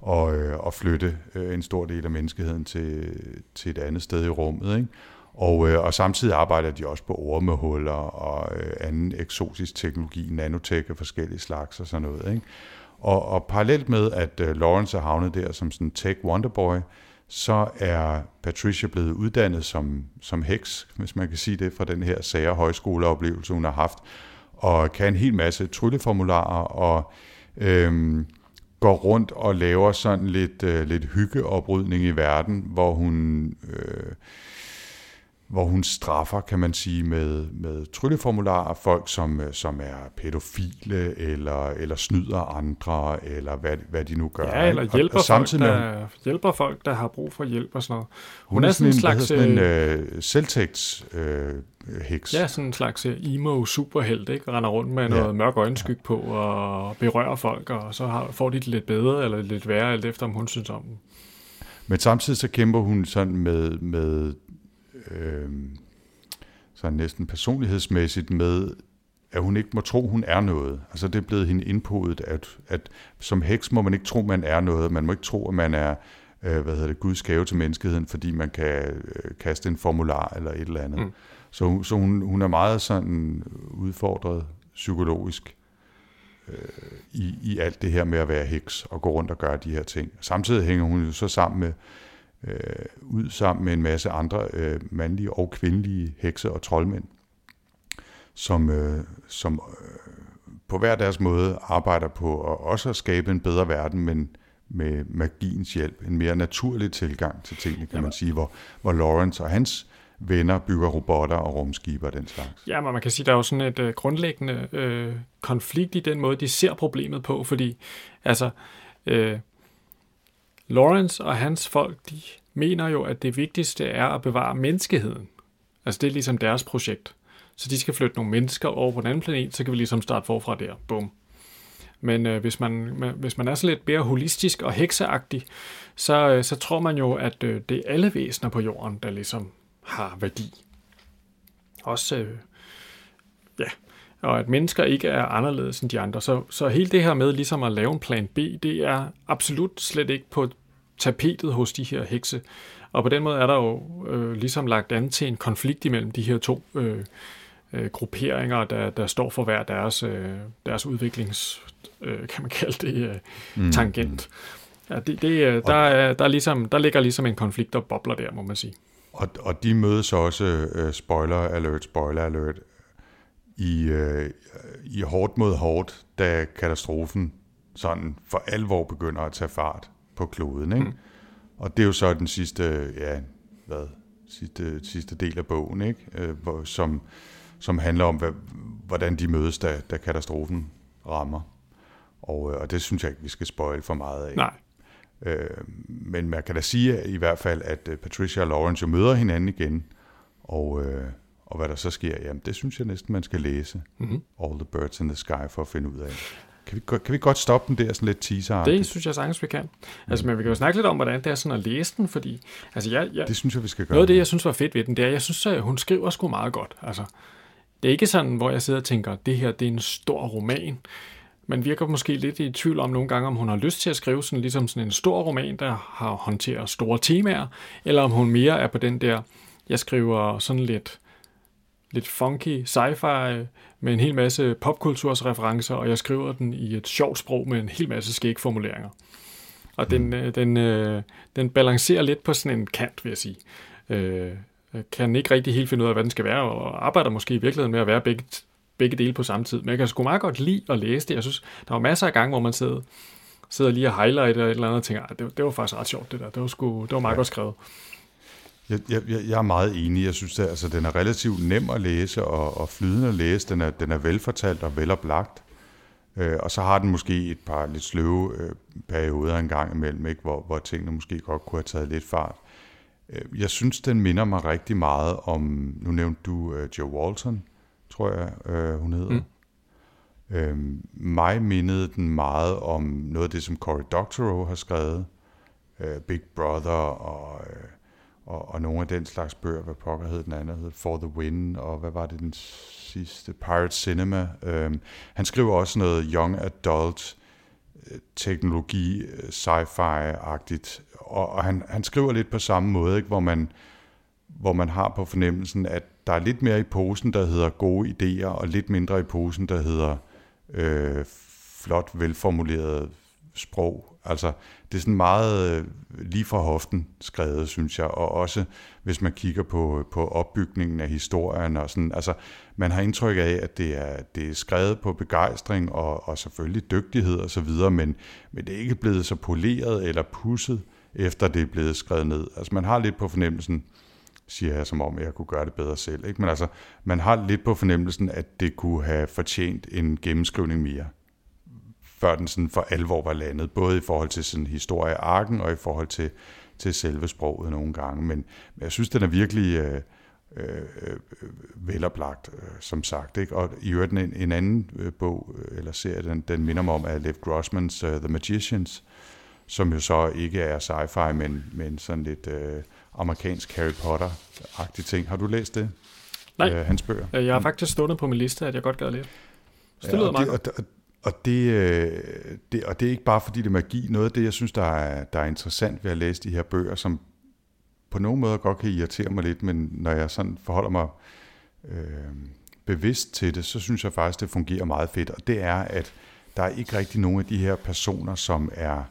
og, øh, at flytte øh, en stor del af menneskeheden til, til et andet sted i rummet. Ikke? Og, øh, og samtidig arbejder de også på ormehuller og øh, anden eksotisk teknologi, nanotek af forskellige slags og sådan noget. Ikke? Og, og parallelt med, at øh, Lawrence er havnet der som sådan tech wonderboy, så er Patricia blevet uddannet som, som heks, hvis man kan sige det, fra den her sager højskoleoplevelse, hun har haft, og kan en hel masse trylleformularer og øhm, går rundt og laver sådan lidt, øh, lidt hyggeoprydning i verden, hvor hun, øh, hvor hun straffer, kan man sige, med, med trylleformularer folk, som, øh, som er pædofile, eller, eller snyder andre, eller hvad, hvad de nu gør. Ja, eller hjælper, og, og samtidig folk, med, der, hjælper folk, der har brug for hjælp og sådan noget. hun, hun er sådan en, slags, sådan en øh, selvtægts øh, heks. ja, sådan en slags øh, emo superhelt, ikke? Render rundt med noget Ja. mørk øjenskyg på og berører folk, og så har, får de det lidt bedre eller lidt værre, alt efter om hun synes om dem. Men samtidig så kæmper hun sådan med, med øh, sådan næsten personlighedsmæssigt med, at hun ikke må tro, hun er noget. Altså det er blevet hende indpodet, at, at som heks må man ikke tro, man er noget. Man må ikke tro, at man er øh, hvad hedder det, Guds gave til menneskeheden, fordi man kan øh, kaste en formular eller et eller andet. Mm. Så, så hun, hun er meget sådan udfordret psykologisk øh, i, i alt det her med at være heks og gå rundt og gøre de her ting. Samtidig hænger hun jo så sammen med øh, ud sammen med en masse andre øh, mandlige og kvindelige hekse og troldmænd, som, øh, som øh, på hver deres måde arbejder på at også at skabe en bedre verden, men med magiens hjælp, en mere naturlig tilgang til tingene, kan man sige, hvor, hvor Lawrence og hans venner bygger robotter og rumskibe og den slags. Ja, men man kan sige, der er jo sådan et øh, grundlæggende øh, konflikt i den måde, de ser problemet på, fordi altså, øh, Lawrence og hans folk, de mener jo, at det vigtigste er at bevare menneskeheden. Altså det er ligesom deres projekt. Så de skal flytte nogle mennesker over på en anden planet, så kan vi ligesom starte forfra der. Bum. Men øh, hvis, man, hvis man er så lidt mere holistisk og hekseagtig, så, øh, så tror man jo, at øh, det er alle væsener på jorden, der ligesom har værdi. Også, øh, ja, og at mennesker ikke er anderledes end de andre. Så, så hele det her med ligesom at lave en plan B, det er absolut slet ikke på tapetet hos de her hekse. Og på den måde er der jo øh, ligesom lagt an til en konflikt imellem de her to øh, øh, grupperinger, der, der står for hver deres, øh, deres udviklings, øh, kan man kalde det, øh, mm. tangent. Ja, det, det, øh, der, er, der, er ligesom, der ligger ligesom en konflikt og bobler der, må man sige. Og, og de mødes også, uh, spoiler alert, spoiler alert, i, uh, i hårdt mod hårdt, da katastrofen sådan for alvor begynder at tage fart på kloden. Ikke? Mm. Og det er jo så den sidste, ja, hvad, sidste, sidste del af bogen, ikke? Uh, hvor, som, som handler om, hvad, hvordan de mødes, da, da katastrofen rammer. Og, og det synes jeg ikke, vi skal spoil for meget af. Nej. Øh, men man kan da sige i hvert fald, at øh, Patricia og Lawrence jo møder hinanden igen, og, øh, og hvad der så sker, jamen det synes jeg næsten, man skal læse. Mm-hmm. All the Birds in the Sky for at finde ud af. Kan vi, kan vi godt stoppe den der sådan lidt teaser Det synes jeg sagtens, vi kan. Altså, men vi kan jo snakke lidt om, hvordan det er sådan at læse den, fordi... Altså, jeg, jeg, det synes jeg, vi skal gøre. Noget af det, jeg synes var fedt ved den, det er, jeg synes, at hun skriver sgu meget godt. Altså, det er ikke sådan, hvor jeg sidder og tænker, det her det er en stor roman man virker måske lidt i tvivl om nogle gange, om hun har lyst til at skrive sådan, ligesom sådan en stor roman, der har håndteret store temaer, eller om hun mere er på den der, jeg skriver sådan lidt, lidt funky sci-fi med en hel masse popkultursreferencer, og jeg skriver den i et sjovt sprog med en hel masse skægformuleringer. Og den, mm. øh, den, øh, den balancerer lidt på sådan en kant, vil jeg sige. Øh, kan ikke rigtig helt finde ud af, hvad den skal være, og arbejder måske i virkeligheden med at være begge, begge dele på samme tid. Men jeg kan sgu meget godt lide at læse det. Jeg synes, der var masser af gange, hvor man sidder, sidder lige og highlighter et eller andet og tænker, det, det var faktisk ret sjovt det der. Det var, sgu, det var meget ja. godt skrevet. Jeg, jeg, jeg er meget enig. Jeg synes, at altså, den er relativt nem at læse og, og flydende at læse. Den er, den er velfortalt og veloplagt. Øh, og så har den måske et par lidt sløve øh, perioder en gang imellem, ikke? Hvor, hvor tingene måske godt kunne have taget lidt fart. Øh, jeg synes, den minder mig rigtig meget om, nu nævnte du øh, Joe Walton, tror jeg, øh, hun hedder. Mm. Øhm, mig mindede den meget om noget af det, som Cory Doctorow har skrevet. Øh, Big Brother og, øh, og, og nogle af den slags bøger. Hvad pokker hed den anden? Hed For the Win, og hvad var det den sidste? Pirate Cinema. Øhm, han skriver også noget young adult øh, teknologi, øh, sci-fi-agtigt. Og, og han, han skriver lidt på samme måde, ikke? Hvor, man, hvor man har på fornemmelsen, at der er lidt mere i posen, der hedder gode idéer, og lidt mindre i posen, der hedder øh, flot, velformuleret sprog. Altså, det er sådan meget øh, lige fra hoften skrevet, synes jeg, og også hvis man kigger på, på opbygningen af historien, og sådan, altså, man har indtryk af, at det er, det er skrevet på begejstring og, og selvfølgelig dygtighed og så videre, men, men det er ikke blevet så poleret eller pusset, efter det er blevet skrevet ned. Altså, man har lidt på fornemmelsen, siger jeg, som om jeg kunne gøre det bedre selv. Ikke? Men altså, man har lidt på fornemmelsen, at det kunne have fortjent en gennemskrivning mere, før den sådan for alvor var landet, både i forhold til sådan historiearken og i forhold til, til selve sproget nogle gange. Men, men jeg synes, den er virkelig øh, øh, veloplagt, øh, som sagt. Ikke? Og i øvrigt en, en anden øh, bog, øh, eller serie, den, den minder mig om, er Lev Grossmans uh, The Magicians, som jo så ikke er sci-fi, men, men sådan lidt... Øh, amerikansk Harry Potter-agtig ting. Har du læst det? Nej, øh, hans bøger? jeg har faktisk stået på min liste, at jeg godt gad lidt. Så det ja, og, det, og, og, og, det, øh, det, og det er ikke bare fordi det er magi. Noget af det, jeg synes, der er, der er interessant ved at læse de her bøger, som på nogen måde godt kan irritere mig lidt, men når jeg sådan forholder mig øh, bevidst til det, så synes jeg faktisk, det fungerer meget fedt. Og det er, at der er ikke rigtig nogen af de her personer, som er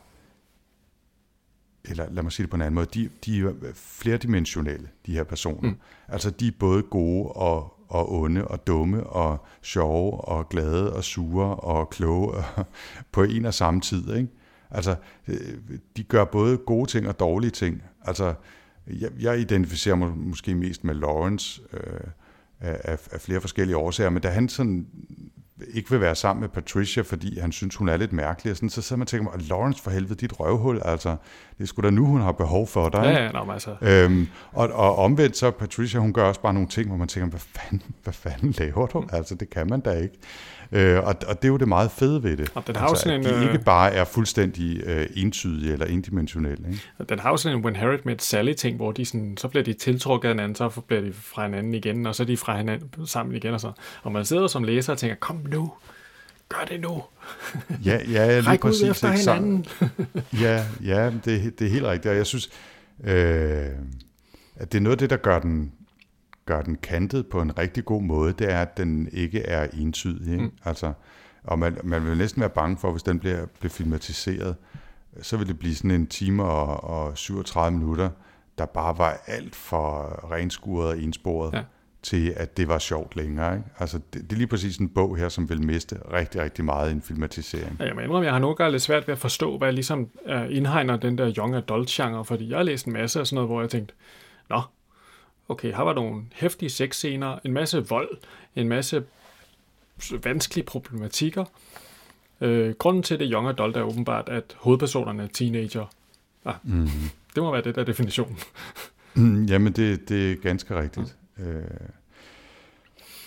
eller lad mig sige det på en anden måde, de, de er flerdimensionelle, de her personer. Mm. Altså de er både gode og, og onde og dumme og sjove og glade og sure og kloge på en og samme tid. Ikke? Altså øh, de gør både gode ting og dårlige ting. Altså jeg, jeg identificerer mig måske mest med Lawrence øh, af, af flere forskellige årsager, men da han sådan ikke vil være sammen med Patricia, fordi han synes, hun er lidt mærkelig. Og sådan, så sidder man og tænker Lawrence for helvede, dit røvhul, altså. Det er sgu da nu, hun har behov for dig. Ja, ja, no, altså. øhm, og, og omvendt så, Patricia, hun gør også bare nogle ting, hvor man tænker, hvad fanden, hvad fanden laver du? Altså, det kan man da ikke. Øh, og, og det er jo det meget fede ved det. Og den har jo sådan at en, de øh, ikke bare er fuldstændig øh, entydige eller endimensionelle. Ikke? Den har jo sådan en When Harry Met Sally ting, hvor de sådan, så bliver de tiltrukket af hinanden, så bliver de fra hinanden igen, og så er de fra hinanden sammen igen. Og, så. og man sidder som læser og tænker, kom nu, gør det nu. Ja, ja lige Ræk ud præcis. efter hinanden. Ja, ja det, det er helt rigtigt. Og jeg synes, øh, at det er noget af det, der gør den, gør den kantet på en rigtig god måde, det er, at den ikke er entydig. Ikke? Mm. Altså, og man, man vil næsten være bange for, hvis den bliver, bliver filmatiseret, så vil det blive sådan en time og, og 37 minutter, der bare var alt for renskuret og ensporet, Ja. til at det var sjovt længere. Ikke? Altså, det, det er lige præcis en bog her, som vil miste rigtig, rigtig meget i en filmatisering. Ja, jeg må indrømme, jeg har nogle gange lidt svært ved at forstå, hvad ligesom uh, indhegner den der young adult-genre, fordi jeg har læst en masse af sådan noget, hvor jeg tænkte, nå, okay, her var nogle hæftige sexscener, en masse vold, en masse vanskelige problematikker. Uh, grunden til det young adult er åbenbart, at hovedpersonerne er teenager. Ah, Mm. det må være det der definition. Mm, Jamen, det, det er ganske rigtigt. Mm. Øh,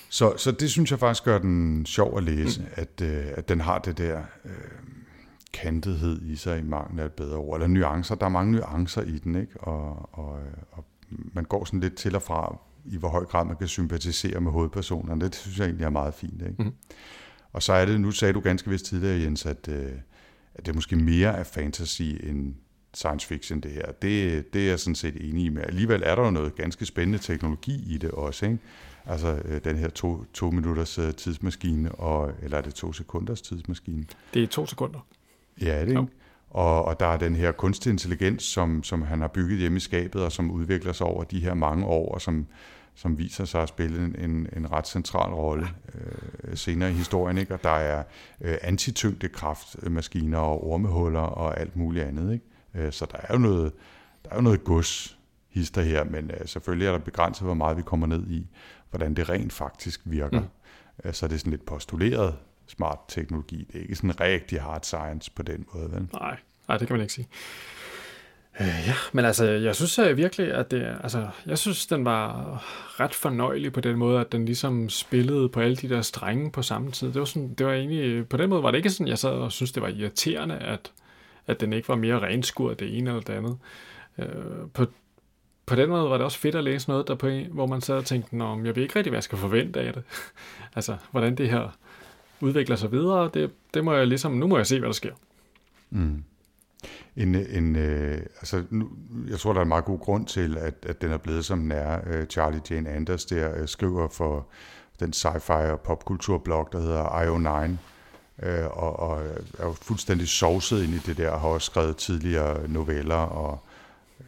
så, så det synes jeg faktisk gør den sjov at læse, mm. at, øh, at den har det der øh, kantethed i sig i mangel af et bedre ord, eller nuancer. Der er mange nuancer i den, ikke? Og, og, og man går sådan lidt til og fra, i hvor høj grad man kan sympatisere med hovedpersonerne. Det synes jeg egentlig er meget fint, ikke? Mhm. Og så er det, nu sagde du ganske vist tidligere, Jens, at, øh, at det måske mere er fantasy end science fiction, det her. Det, det er jeg sådan set enig i med. Alligevel er der jo noget ganske spændende teknologi i det også, ikke? Altså øh, den her to, to minutters øh, tidsmaskine, og, eller er det to sekunders tidsmaskine? Det er to sekunder. Ja, det er Jo. ikke? Og, og der er den her kunstig intelligens, som, som han har bygget hjemme i skabet, og som udvikler sig over de her mange år, og som, som viser sig at spille en, en, ret central rolle øh, senere i historien. Ikke? Og der er øh, antityngdekraftmaskiner og ormehuller og alt muligt andet. Ikke? Øh, så der er jo noget, der er jo noget gods hister her, men øh, selvfølgelig er der begrænset, hvor meget vi kommer ned i, hvordan det rent faktisk virker. Mm. Øh, så er det sådan lidt postuleret smart teknologi. Det er ikke sådan rigtig hard science på den måde, vel? Nej, nej, det kan man ikke sige. Øh, ja, men altså, jeg synes uh, virkelig, at det, altså, jeg synes, den var ret fornøjelig på den måde, at den ligesom spillede på alle de der strenge på samme tid. Det var, sådan, det var egentlig, på den måde var det ikke sådan, jeg sad og synes, det var irriterende, at, at den ikke var mere renskuret det ene eller det andet. Øh, på, på den måde var det også fedt at læse noget, der på hvor man sad og tænkte, Nå, jeg ved ikke rigtig, hvad jeg skal forvente af det. altså, hvordan det her udvikler sig videre, det, det må jeg ligesom, nu må jeg se, hvad der sker. Mm. En, en, øh, altså, nu, jeg tror, der er en meget god grund til, at, at den er blevet, som den er. Øh, Charlie Jane Anders der øh, skriver for den sci-fi og popkulturblog, der hedder IO9, øh, og, og er jo fuldstændig sovset ind i det der, og har også skrevet tidligere noveller og,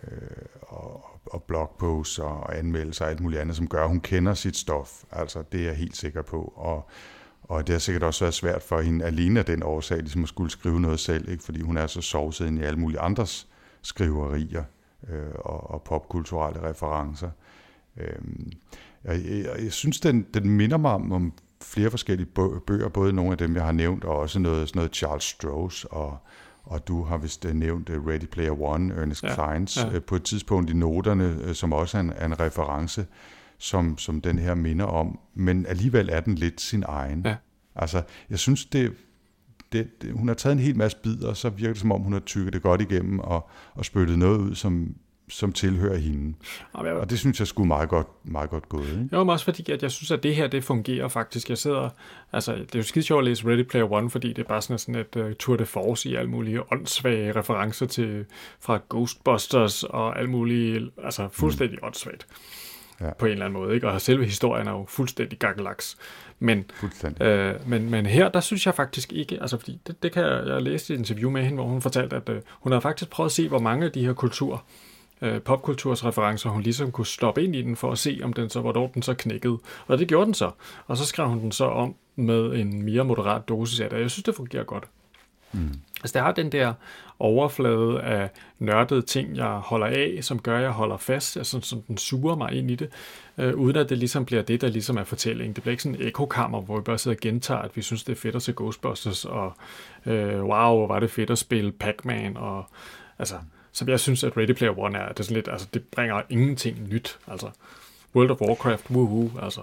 øh, og, og blogposts og anmeldelser og alt muligt andet, som gør, at hun kender sit stof. Altså, det er jeg helt sikker på. Og, og det har sikkert også været svært for hende alene af den årsag, ligesom at skulle skrive noget selv, ikke? fordi hun er så sovset ind i alle mulige andres skriverier øh, og, og popkulturelle referencer. Øh, jeg, jeg, jeg synes, den, den minder mig om, om flere forskellige bø- bøger, både nogle af dem, jeg har nævnt, og også noget, sådan noget Charles Stross, og, og du har vist øh, nævnt øh, Ready Player One, Ernest Ja, Clines, ja. ja. på et tidspunkt i noterne, øh, som også er en, er en reference, som, som den her minder om, men alligevel er den lidt sin egen. Ja. Altså, jeg synes, det, det, det, hun har taget en hel masse bidder, og så virker det som om, hun har tykket det godt igennem og, og spyttet noget ud, som, som tilhører hende. Og jeg, Og det synes jeg skulle meget godt, meget godt gået. Ikke? Jo, men også fordi, at jeg synes, at det her, det fungerer faktisk. Jeg sidder, altså, det er jo skide sjovt at læse Ready Player One, fordi det er bare sådan, sådan et uh, tour de force i alle mulige åndssvage referencer til, fra Ghostbusters og alt muligt, altså fuldstændig mm. åndssvagt. Ja. På en eller anden måde, ikke? Og selve historien er jo fuldstændig gakkelaks. Men, Fuldstændig. øh, men, men her, der synes jeg faktisk ikke, altså fordi det, det kan jeg, jeg læste et interview med hende, hvor hun fortalte, at øh, hun havde faktisk prøvet at se, hvor mange af de her kultur, øh, popkulturs referencer, hun ligesom kunne stoppe ind i den, for at se, om den så, hvornår den så knækkede. Og det gjorde den så. Og så skrev hun den så om med en mere moderat dosis af det. Jeg synes, det fungerer godt. Mm. Altså, der har den der overflade af nørdede ting, jeg holder af, som gør, at jeg holder fast, altså, som den suger mig ind i det, øh, uden at det ligesom bliver det, der ligesom er fortællingen. Det bliver ikke sådan en ekokammer, hvor vi bare sidder og gentager, at vi synes, det er fedt at se Ghostbusters, og øh, wow, hvor var det fedt at spille Pac-Man, og altså, som jeg synes, at Ready Player One er, det er sådan lidt, altså, det bringer ingenting nyt, altså. World of Warcraft, woohoo, altså.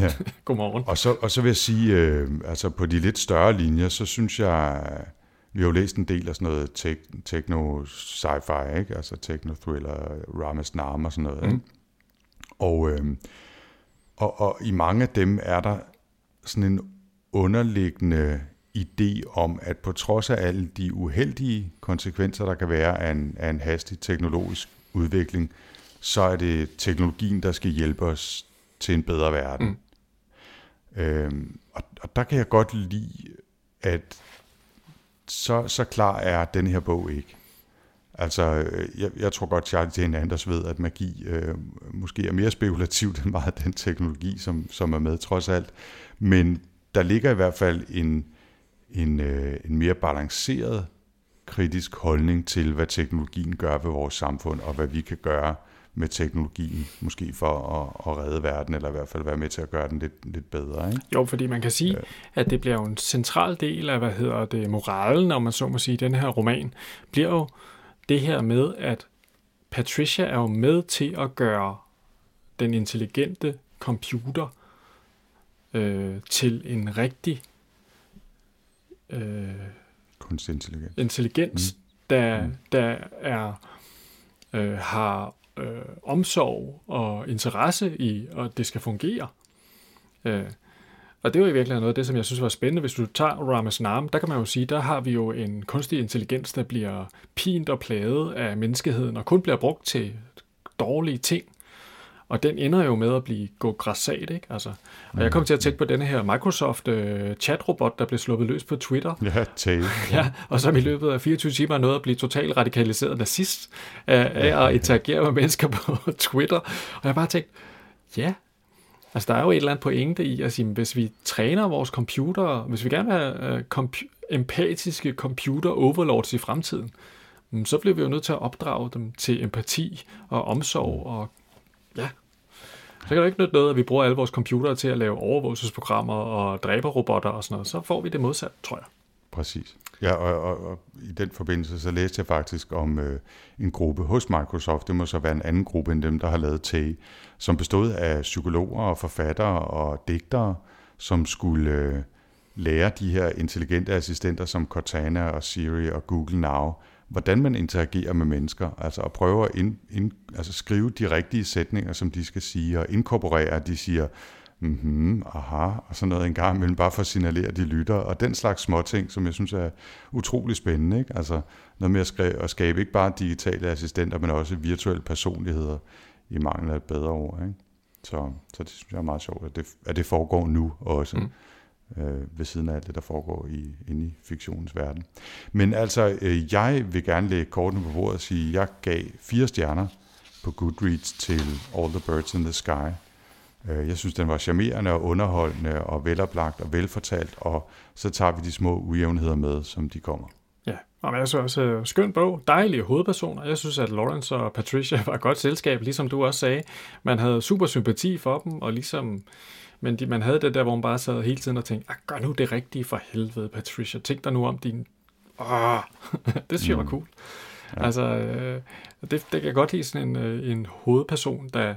Ja. Godmorgen. Og så, og så vil jeg sige, øh, altså på de lidt større linjer, så synes jeg, vi har jo læst en del af sådan noget tek- techno-sci-fi, ikke? altså techno-thriller, Ramasnam og sådan noget. Ikke? Og, øh, og, og i mange af dem er der sådan en underliggende idé om, at på trods af alle de uheldige konsekvenser, der kan være af en, af en hastig teknologisk udvikling, så er det teknologien, der skal hjælpe os til en bedre verden. Mm. Øhm, og, og der kan jeg godt lide, at så, så klar er den her bog ikke. Altså, øh, jeg, jeg tror godt, Charlie Jane Anders ved, at magi øh, måske er mere spekulativt end meget den teknologi, som, som er med trods alt. Men der ligger i hvert fald en, en, øh, en mere balanceret kritisk holdning til, hvad teknologien gør ved vores samfund, og hvad vi kan gøre med teknologien, måske for at, at redde verden, eller i hvert fald være med til at gøre den lidt, lidt bedre. Ikke? Jo, fordi man kan sige, at det bliver jo en central del af, hvad hedder det, moralen, om man så må sige, den her roman, bliver jo det her med, at Patricia er jo med til at gøre den intelligente computer øh, til en rigtig øh, Kunstig intelligens. intelligens, mm. der, der er øh, har øh, omsorg og interesse i, at det skal fungere. Øh, og det var i virkeligheden noget af det, som jeg synes var spændende. Hvis du tager Ramasnam, der kan man jo sige, der har vi jo en kunstig intelligens, der bliver pint og plaget af menneskeheden, og kun bliver brugt til dårlige ting. Og den ender jo med at blive gå græssat, ikke? Altså, og jeg kom til at tænke på denne her Microsoft øh, chatrobot, der blev sluppet løs på Twitter. Ja, tale. Ja, og som i løbet af 24 timer er nået at blive totalt radikaliseret nazist af, af at interagere med mennesker på Twitter. Og jeg har bare tænkt, ja, altså der er jo et eller andet pointe i at sige, hvis vi træner vores computer, hvis vi gerne vil have uh, compu- empatiske computer overlords i fremtiden, mm, så bliver vi jo nødt til at opdrage dem til empati og omsorg og ja, så kan det ikke nytte noget, at vi bruger alle vores computere til at lave overvågelsesprogrammer og dræberrobotter og sådan noget. Så får vi det modsat, tror jeg. Præcis. Ja, og, og, og i den forbindelse, så læste jeg faktisk om øh, en gruppe hos Microsoft, det må så være en anden gruppe end dem, der har lavet TAE, som bestod af psykologer og forfattere og digtere, som skulle øh, lære de her intelligente assistenter som Cortana og Siri og Google Now, hvordan man interagerer med mennesker, altså at prøve at ind, ind, altså skrive de rigtige sætninger, som de skal sige, og inkorporere, at de siger, mhm, aha, og sådan noget en gang imellem, bare for at signalere, at de lytter, og den slags småting, som jeg synes er utrolig spændende, ikke? Altså noget med at, skrive, at skabe ikke bare digitale assistenter, men også virtuelle personligheder, i mangel af et bedre ord, ikke? Så, så det synes jeg er meget sjovt, at det, at det foregår nu også. Mm øh, ved siden af alt det, der foregår i, inde i fiktionens verden. Men altså, øh, jeg vil gerne lægge kortene på bordet og sige, at jeg gav fire stjerner på Goodreads til All the Birds in the Sky. Øh, jeg synes, den var charmerende og underholdende og veloplagt og velfortalt, og så tager vi de små ujævnheder med, som de kommer. Ja, og jeg synes også, øh, skøn bog, dejlige hovedpersoner. Jeg synes, at Lawrence og Patricia var et godt selskab, ligesom du også sagde. Man havde super sympati for dem, og ligesom men de, man havde det der, hvor man bare sad hele tiden og tænkte, ah, gør nu det rigtige for helvede, Patricia. Tænk dig nu om din... Oh, det synes jeg var cool. Ja. Altså, øh, det, det kan godt lide sådan en, øh, en hovedperson, der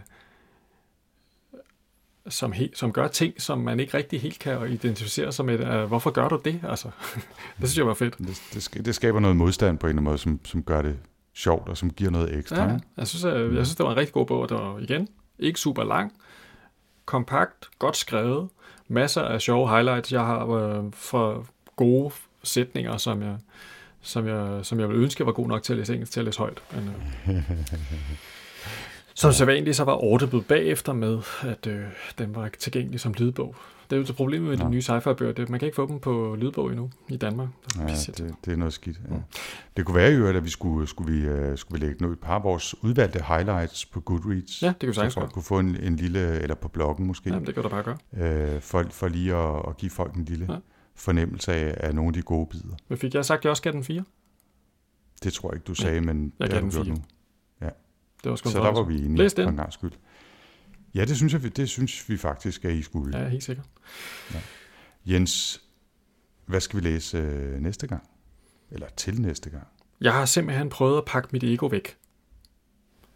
som, he, som gør ting, som man ikke rigtig helt kan identificere sig med. Uh, hvorfor gør du det? Altså, det synes jeg var fedt. Det, det, det skaber noget modstand på en eller anden måde, som, som gør det sjovt, og som giver noget ekstra. Ja, jeg synes, jeg, jeg synes, det var en rigtig god bog, og det var igen ikke super lang, kompakt, godt skrevet, masser af sjove highlights. Jeg har øh, for gode sætninger, som jeg, som, jeg, som jeg ville ønske, var god nok til at læse engelsk, til at læse højt. Men, øh. Som sædvanligt, så var Audible bagefter med, at øh, den var tilgængelig som lydbog. Det er jo så problemet med ja. de nye sci-fi-bøger. Det, man kan ikke få dem på lydbog endnu i Danmark. Det ja, det, det er noget skidt. Ja. Det kunne være jo, at vi skulle, skulle, vi, uh, skulle vi lægge noget, et par af vores udvalgte highlights på Goodreads. Ja, det kunne sagtens folk kunne få en, en lille, eller på bloggen måske. Ja, det kan du bare gøre. Uh, for, for lige at, at give folk en lille ja. fornemmelse af, af nogle af de gode bidder. Hvad fik jeg sagt, at jeg også gav den 4? Det tror jeg ikke, du sagde, ja, men jeg det har du gjort 4. nu. Ja. Det var Så der var vi enige Læs for den. en gang skyld. Ja, det synes, jeg, det synes vi faktisk, at I skulle. Ja, helt sikkert. Jens, hvad skal vi læse øh, næste gang? Eller til næste gang? Jeg har simpelthen prøvet at pakke mit ego væk.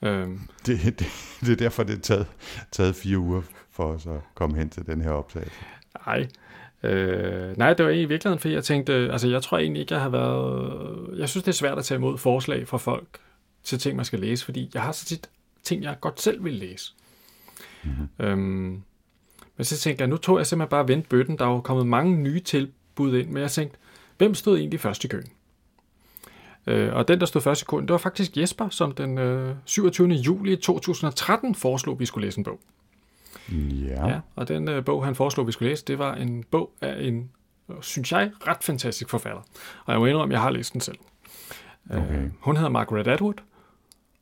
Øhm, Det, det, det er derfor, det er taget, taget fire uger for os at komme hen til den her optagelse. Nej. Øh, nej, det var egentlig i virkeligheden, fordi jeg tænkte, altså jeg tror egentlig ikke, jeg har været, jeg synes, det er svært at tage imod forslag fra folk til ting, man skal læse, fordi jeg har så tit ting, jeg godt selv vil læse. Mm-hmm. Øhm, men så tænkte jeg, nu tog jeg simpelthen bare vendt bøtten, der er jo kommet mange nye tilbud ind, men jeg tænkte, hvem stod egentlig først i køen? Øh, og den, der stod først i køen, det var faktisk Jesper, som den øh, 27. juli 2013 foreslog, at vi skulle læse en bog. Ja, Ja, og den øh, bog, han foreslog, vi skulle læse, det var en bog af en, øh, synes jeg, ret fantastisk forfatter. Og jeg må indrømme, at jeg har læst den selv. Okay. Øh, hun hedder Margaret Atwood,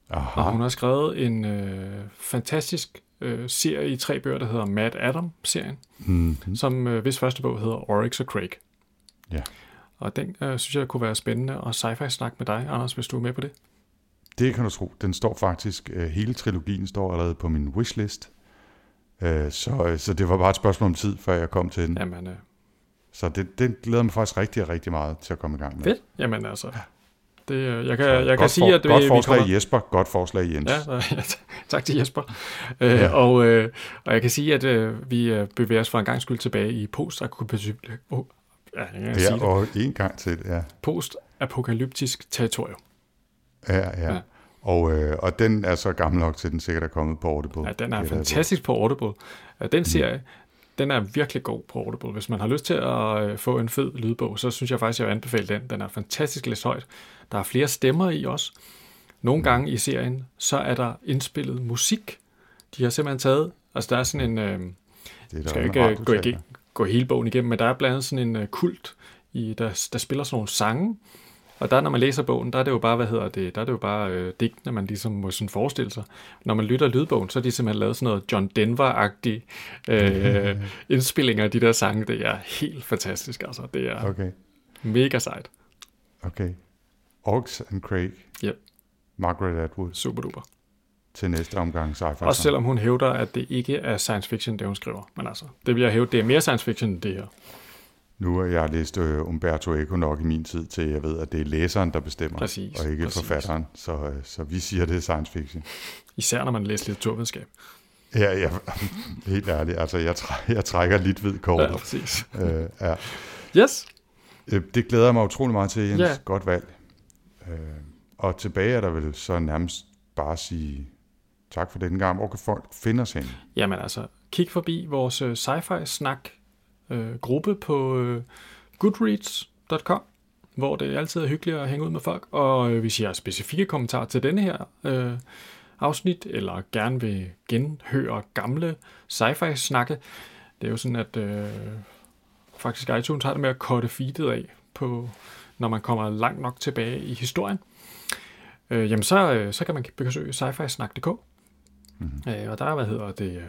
Aha. og hun har skrevet en øh, fantastisk øh, serie i tre bøger, der hedder Mad Adam-serien, Mm-hmm. som øh, hvis første bog hedder Oryx og Craig. Ja. Og den øh, synes jeg kunne være spændende og sci-fi snak med dig, Anders, hvis du er med på det. Det kan du tro. Den står faktisk, øh, hele trilogien står allerede på min wishlist. Øh, Så, øh, så det var bare et spørgsmål om tid, før jeg kom til den. Jamen, øh, Så det, det glæder mig faktisk rigtig, rigtig meget til at komme i gang med. fedt. Jamen altså, det, øh, jeg kan, jeg kan godt sige, for, at vi, godt vi forslag kommer... Jesper, godt forslag Jens. Ja, tak til Jesper. Øh, Ja. og, øh, og jeg kan sige, at øh, vi øh, bevæger os for en gang skyld tilbage i post-apokalyptisk oh, ja, jeg kan ja sige det. og en gang til, ja. post-apokalyptisk territorium. Ja, ja. Ja. Og, øh, og den er så gammel nok til, den sikkert er kommet på Audible. Ja, den er fantastisk på Audible. Øh, Mm. Den serie, den er virkelig god på Audible. Hvis man har lyst til at øh, få en fed lydbog, så synes jeg faktisk, jeg vil anbefale den. Den er fantastisk læst højt. Der er flere stemmer i også. Nogle gange i serien, så er der indspillet musik. De har simpelthen taget, altså der er sådan en, øh, Det er skal ikke øh, gå, igennem, gå hele bogen igennem, men der er blandt andet sådan en uh, kult, i, der, der spiller sådan nogle sange, og der, når man læser bogen, der er det jo bare, hvad hedder det, der er det jo bare øh, digtene, man ligesom må sådan forestille sig. Når man lytter lydbogen, så er de simpelthen lavet sådan noget John Denver-agtige øh, indspillinger af de der sange. Det er helt fantastisk, altså. Det er Okay, mega sejt. okay. Orks and Craig. Yep. Margaret Atwood Super duper. til næste omgang sci-fi. Også selvom hun hævder, at det ikke er science fiction, det hun skriver. Men altså, det vil jeg hæve, det er mere science fiction end det her. Nu har jeg læst øh, Umberto Eco nok i min tid til, jeg ved, at det er læseren, der bestemmer, Præcis, og ikke præcis. forfatteren. Så, øh, så vi siger, det er science fiction. Især når man læser litteraturvidenskab. Ja, ja, helt ærligt. Altså, jeg, træ, jeg trækker lidt ved kortet. Ja, præcis. Øh, ja. Yes, Øh, Det glæder jeg mig utrolig meget til, Jens. Ja. Godt valg. Øh, og tilbage er der vel så nærmest bare at sige tak for den gang. Hvor kan folk finde os hen? Jamen altså, kig forbi vores øh, sci-fi snak øh, gruppe på øh, goodreads.com, hvor det altid er hyggeligt at hænge ud med folk. Og øh, hvis I har specifikke kommentarer til denne her øh, afsnit, eller gerne vil genhøre gamle sci-fi snakke, det er jo sådan, at øh, faktisk iTunes har det med at korte feedet af, på, når man kommer langt nok tilbage i historien. Øh, jamen så, øh, så kan man besøge sci-fi-snak.dk, Mm-hmm. Øh, og der, hvad hedder det, øh,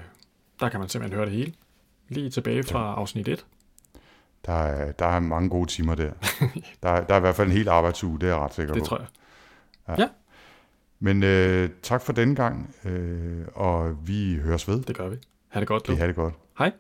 der kan man simpelthen høre det hele. Lige tilbage fra afsnit 1. Der er, der er mange gode timer der. der, er, der er i hvert fald en hel arbejdsuge, det er jeg ret sikker Det på. tror jeg. Men øh, tak for denne gang, øh, og vi høres ved. Det gør vi. Ha' det godt, Det du. er det godt. Hej.